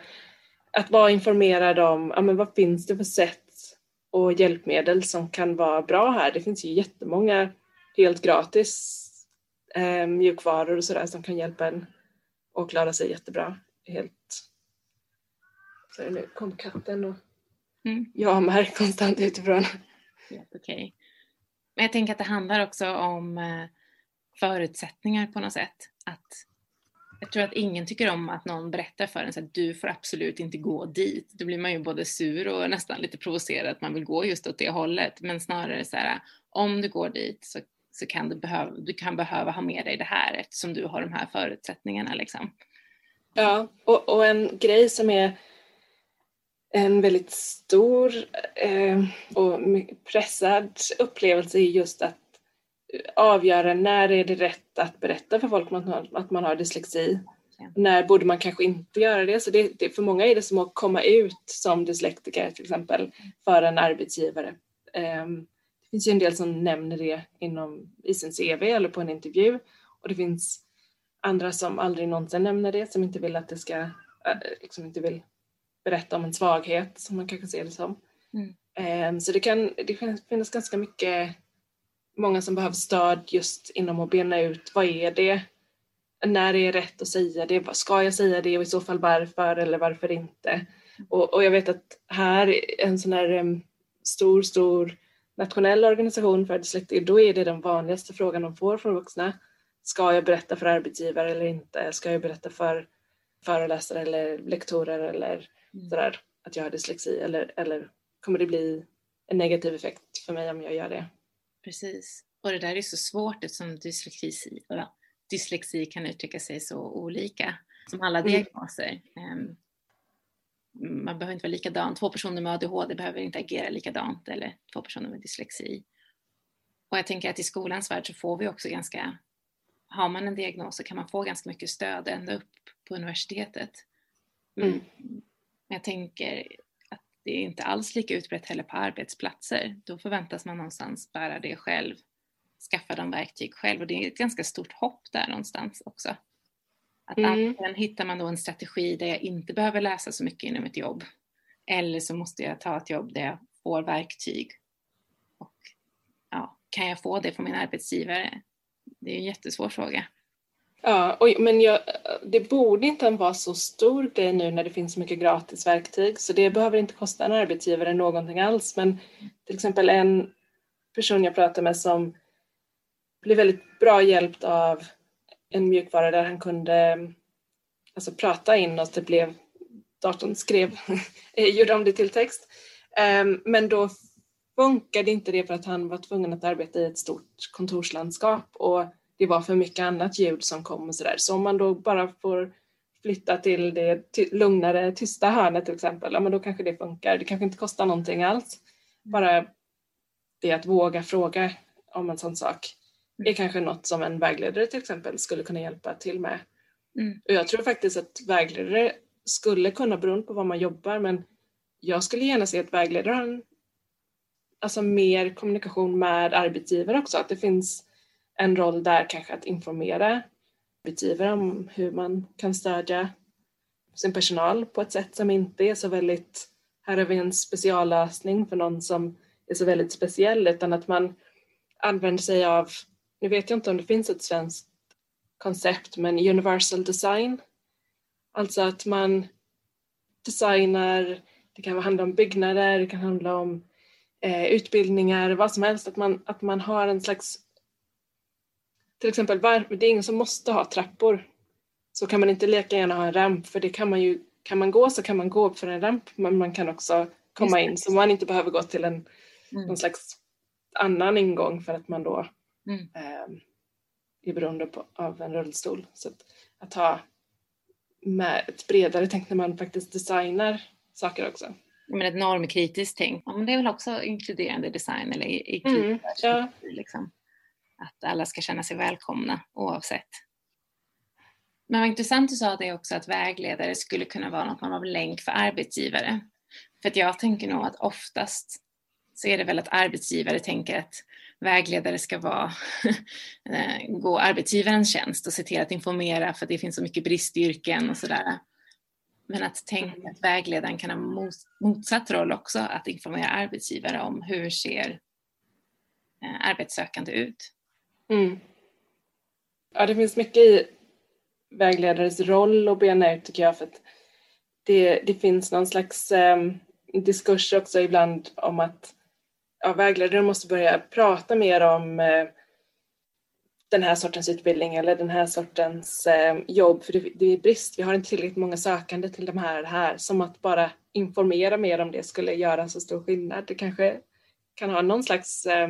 att vara informerad om ja, men vad finns det för sätt och hjälpmedel som kan vara bra här. Det finns ju jättemånga helt gratis eh, mjukvaror och sådär som kan hjälpa en att klara sig jättebra. Helt... Så nu kom katten och mm. jamar konstant utifrån.
Helt okej. Men jag tänker att det handlar också om eh, förutsättningar på något sätt. Att jag tror att ingen tycker om att någon berättar för en att du får absolut inte gå dit. Då blir man ju både sur och nästan lite provocerad att man vill gå just åt det hållet. Men snarare så här, om du går dit så, så kan du, behöva, du kan behöva ha med dig det här eftersom du har de här förutsättningarna liksom.
Ja, och, och en grej som är en väldigt stor eh, och pressad upplevelse är just att avgöra när är det rätt att berätta för folk att man har, dyslexi. Ja. När borde man kanske inte göra det? Så det, det, för många är det som att komma ut som dyslektiker till exempel för en arbetsgivare. Um, det finns ju en del som nämner det inom, i sin CV eller på en intervju och det finns andra som aldrig någonsin nämner det, som inte vill att det ska, äh, liksom inte vill berätta om en svaghet som man kanske ser det som. Mm. Um, så det kan, det kan finnas ganska mycket många som behöver stöd just inom att bena ut vad är det? När är det rätt att säga det? Ska jag säga det och i så fall varför eller varför inte? Och, och jag vet att här, en sån här um, stor, stor nationell organisation för dyslektiker, då är det den vanligaste frågan de får från vuxna. Ska jag berätta för arbetsgivare eller inte? Ska jag berätta för föreläsare eller lektorer eller mm. sådär att jag har dyslexi eller, eller kommer det bli en negativ effekt för mig om jag gör det?
Precis. Och det där är så svårt eftersom dyslexi, dyslexi kan uttrycka sig så olika, som alla mm. diagnoser. Um, man behöver inte vara likadan. Två personer med ADHD behöver inte agera likadant eller två personer med dyslexi. Och jag tänker att i skolans värld så får vi också ganska, har man en diagnos så kan man få ganska mycket stöd ända upp på universitetet. Mm. Men jag tänker det är inte alls lika utbrett heller på arbetsplatser. Då förväntas man någonstans bära det själv, skaffa de verktyg själv och det är ett ganska stort hopp där någonstans också. Att mm. antingen hittar man då en strategi där jag inte behöver läsa så mycket inom ett jobb eller så måste jag ta ett jobb där jag får verktyg. Och ja, kan jag få det från min arbetsgivare? Det är en jättesvår fråga.
Ja, och, men jag, det borde inte vara så stor grej nu när det finns så mycket gratis verktyg så det behöver inte kosta en arbetsgivare någonting alls men till exempel en person jag pratade med som blev väldigt bra hjälpt av en mjukvara där han kunde alltså, prata in och det blev datorn skrev, (laughs) gjorde om det till text. Um, men då funkade inte det för att han var tvungen att arbeta i ett stort kontorslandskap och det var för mycket annat ljud som kom och sådär. Så om man då bara får flytta till det ty lugnare, tysta hörnet till exempel, ja men då kanske det funkar. Det kanske inte kostar någonting alls. Bara det att våga fråga om en sån sak är kanske något som en vägledare till exempel skulle kunna hjälpa till med. Mm. Och jag tror faktiskt att vägledare skulle kunna, beroende på vad man jobbar, men jag skulle gärna se att vägledare har en, alltså mer kommunikation med arbetsgivare också, att det finns en roll där kanske att informera arbetsgivare om hur man kan stödja sin personal på ett sätt som inte är så väldigt, här har vi en speciallösning för någon som är så väldigt speciell, utan att man använder sig av, nu vet jag inte om det finns ett svenskt koncept, men universal design. Alltså att man designar, det kan handla om byggnader, det kan handla om eh, utbildningar, vad som helst, att man, att man har en slags till exempel, det är ingen som måste ha trappor. Så kan man inte leka gärna ha en ramp, för det kan man ju, kan man gå så kan man gå för en ramp, men man kan också komma in så man inte behöver gå till en mm. någon slags annan ingång för att man då mm. eh, är beroende på, av en rullstol. Så att, att ha med ett bredare tänk när man faktiskt designar saker också.
Men ett normkritiskt tänk, ja, men det är väl också inkluderande design eller i, mm, ja. liksom. Att alla ska känna sig välkomna oavsett. Men vad intressant du sa det också att vägledare skulle kunna vara någon form av länk för arbetsgivare. För att jag tänker nog att oftast så är det väl att arbetsgivare tänker att vägledare ska vara, (laughs) eh, gå arbetsgivarens tjänst och se till att informera för det finns så mycket bristyrken och sådär. Men att tänka att vägledaren kan ha motsatt roll också, att informera arbetsgivare om hur ser eh, arbetssökande ut.
Mm. Ja, det finns mycket i vägledares roll att bena ut tycker jag för att det, det finns någon slags eh, diskurs också ibland om att ja, vägledare måste börja prata mer om eh, den här sortens utbildning eller den här sortens eh, jobb för det, det, är brist. Vi har inte tillräckligt många sökande till de här här som att bara informera mer om det skulle göra så stor skillnad. Det kanske kan ha någon slags eh,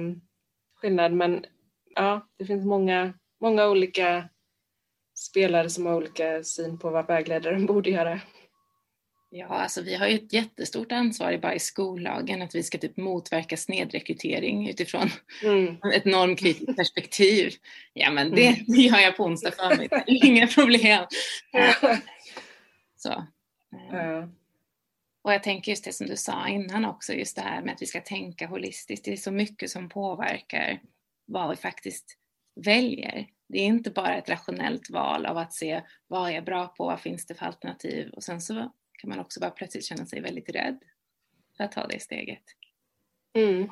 skillnad men ja, det finns många, många olika spelare som har olika syn på vad vägledaren (laughs) borde göra.
Ja, alltså vi har ju ett jättestort ansvar bara i skollagen att vi ska typ motverka snedrekrytering utifrån mm. (laughs) ett normkritiskt perspektiv. Ja, men det, mm. (laughs) det gör jag på onsdag förmiddag, inga problem. Så. Ja. Och jag tänker just det som du sa innan också, just det här med att vi ska tänka holistiskt. Det är så mycket som påverkar vad vi faktiskt väljer. Det är inte bara ett rationellt val av att se vad är jag bra på, vad finns det för alternativ och sen så kan man också bara plötsligt känna sig väldigt rädd för att ta det steget. Mm.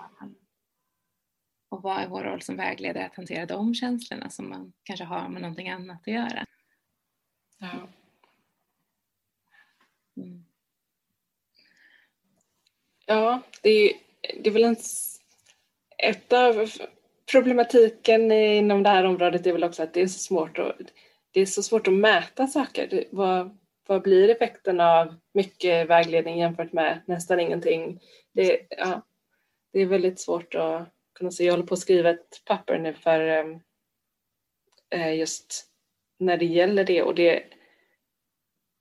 Och vad är vår roll som vägledare att hantera de känslorna som man kanske har med någonting annat att göra? Ja.
Mm. Ja, det är, det är väl en, ett av problematiken inom det här området är väl också att det är så svårt att, det är så svårt att mäta saker. Vad, vad blir effekten av mycket vägledning jämfört med nästan ingenting? Det, ja, det är väldigt svårt att kunna se. Jag håller på att skriva ett papper nu för ehm, eh, just när det gäller det och det,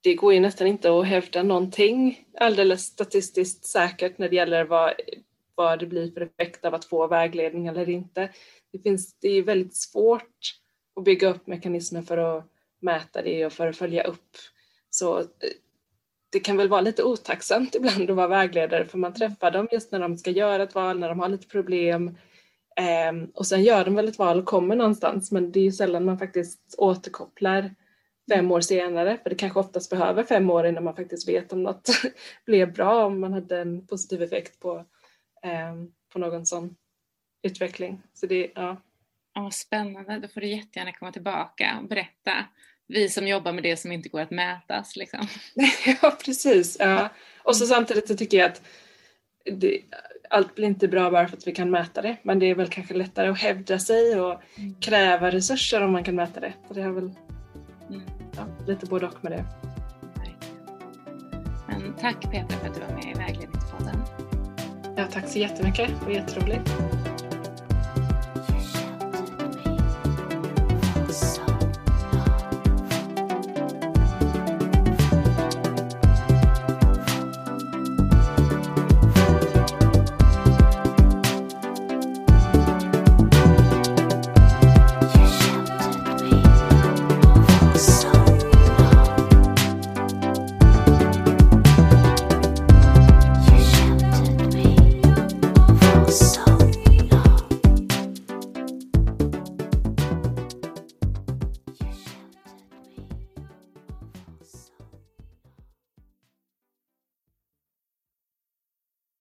det går ju nästan inte att hävda någonting alldeles statistiskt säkert när det gäller vad, vad det blir för effekt av att få vägledning eller inte. Det, finns, det är väldigt svårt att bygga upp mekanismer för att mäta det och för att följa upp. Så eh, det kan väl vara lite otacksamt ibland att vara vägledare för man träffar dem just när de ska göra ett val, när de har lite problem. Ehm, och sen gör de väl ett val och kommer någonstans men det är ju sällan man faktiskt återkopplar fem år senare för det kanske oftast behöver fem år innan man faktiskt vet om något (laughs) blev bra, om man hade en positiv effekt på på någon sån utveckling. Så det, ja.
Ja, spännande, då får du jättegärna komma tillbaka och berätta. Vi som jobbar med det som inte går att mätas. Liksom. (laughs)
ja, precis. Ja. Och så samtidigt så tycker jag att det, allt blir inte bra bara för att vi kan mäta det, men det är väl kanske lättare att hävda sig och
Mm.
kräva resurser om man kan mäta det. Så det har väl
Mm.
ja, lite både och med det.
Men tack Petra för att du var med i Vägledningspodden.
Ja, tack så jättemycket, det var jätteroligt.